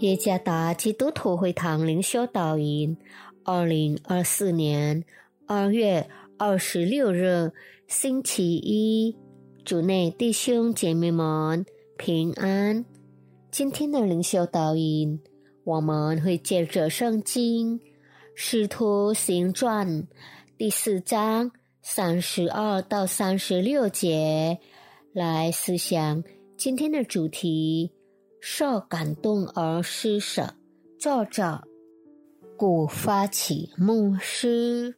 耶加达基督徒会堂灵修导引，二零二四年二月二十六日星期一，主内弟兄姐妹们平安。今天的灵修导引，我们会借着圣经《使徒行传》第四章三十二到三十六节来思想今天的主题。受感动而施舍，作者古发起牧师，《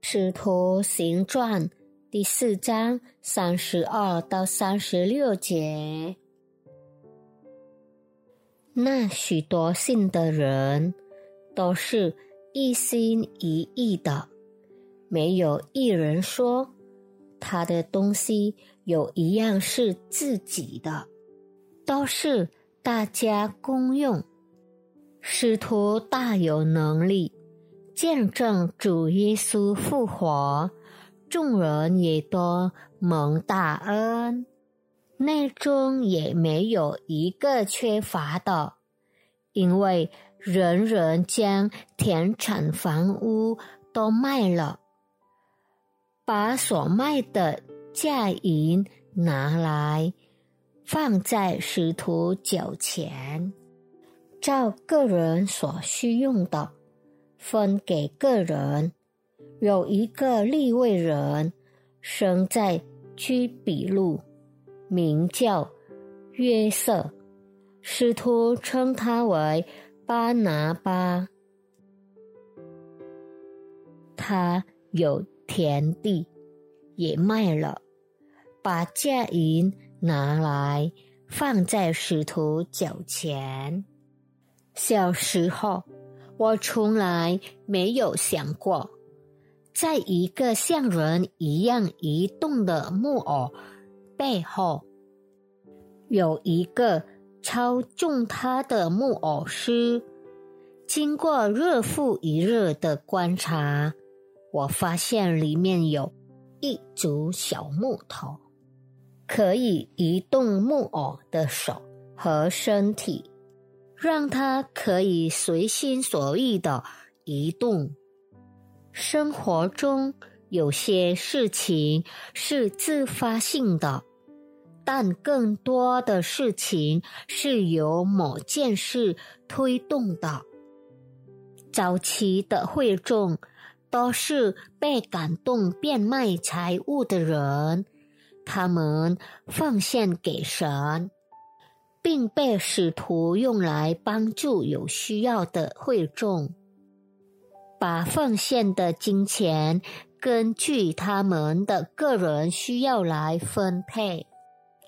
使徒行传》第四章三十二到三十六节。那许多信的人都是一心一意的，没有一人说他的东西有一样是自己的，都是。大家公用，使徒大有能力见证主耶稣复活，众人也都蒙大恩，内中也没有一个缺乏的，因为人人将田产房屋都卖了，把所卖的价银拿来。放在使徒脚前，照个人所需用的分给个人。有一个立位人生在居比路，名叫约瑟，使徒称他为巴拿巴。他有田地，也卖了，把价银。拿来放在使徒脚前。小时候，我从来没有想过，在一个像人一样移动的木偶背后，有一个操纵它的木偶师。经过日复一日的观察，我发现里面有一组小木头。可以移动木偶的手和身体，让它可以随心所欲的移动。生活中有些事情是自发性的，但更多的事情是由某件事推动的。早期的会众都是被感动变卖财物的人。他们奉献给神，并被使徒用来帮助有需要的会众，把奉献的金钱根据他们的个人需要来分配。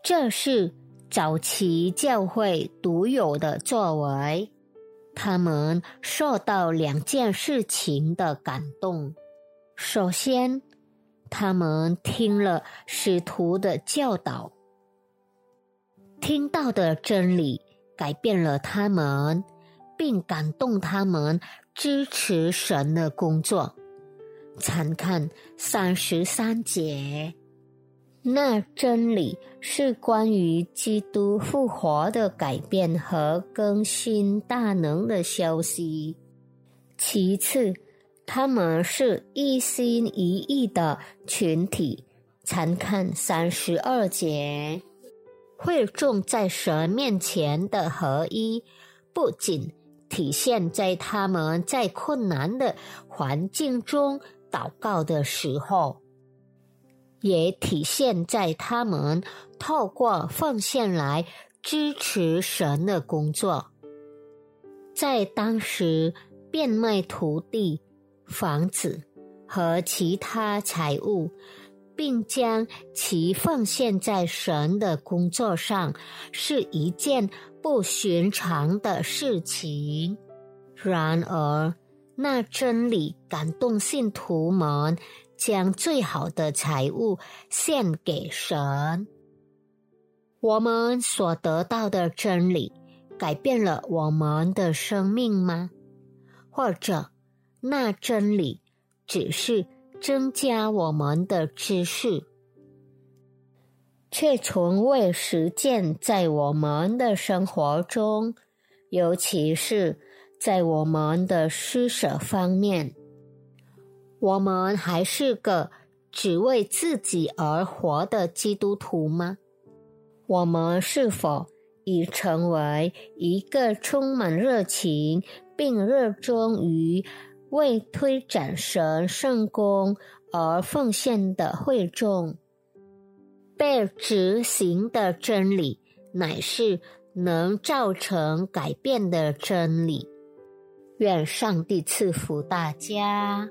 这是早期教会独有的作为。他们受到两件事情的感动：首先，他们听了使徒的教导，听到的真理改变了他们，并感动他们支持神的工作。参看三十三节，那真理是关于基督复活的改变和更新大能的消息。其次。他们是一心一意的群体。参看三十二节，会众在神面前的合一，不仅体现在他们在困难的环境中祷告的时候，也体现在他们透过奉献来支持神的工作。在当时变卖土地。房子和其他财物，并将其奉献在神的工作上，是一件不寻常的事情。然而，那真理感动信徒们，将最好的财物献给神。我们所得到的真理，改变了我们的生命吗？或者？那真理只是增加我们的知识，却从未实践在我们的生活中。尤其是在我们的施舍方面，我们还是个只为自己而活的基督徒吗？我们是否已成为一个充满热情并热衷于为推展神圣功而奉献的会众？被执行的真理乃是。能造成改变的真理，愿上帝赐福大家。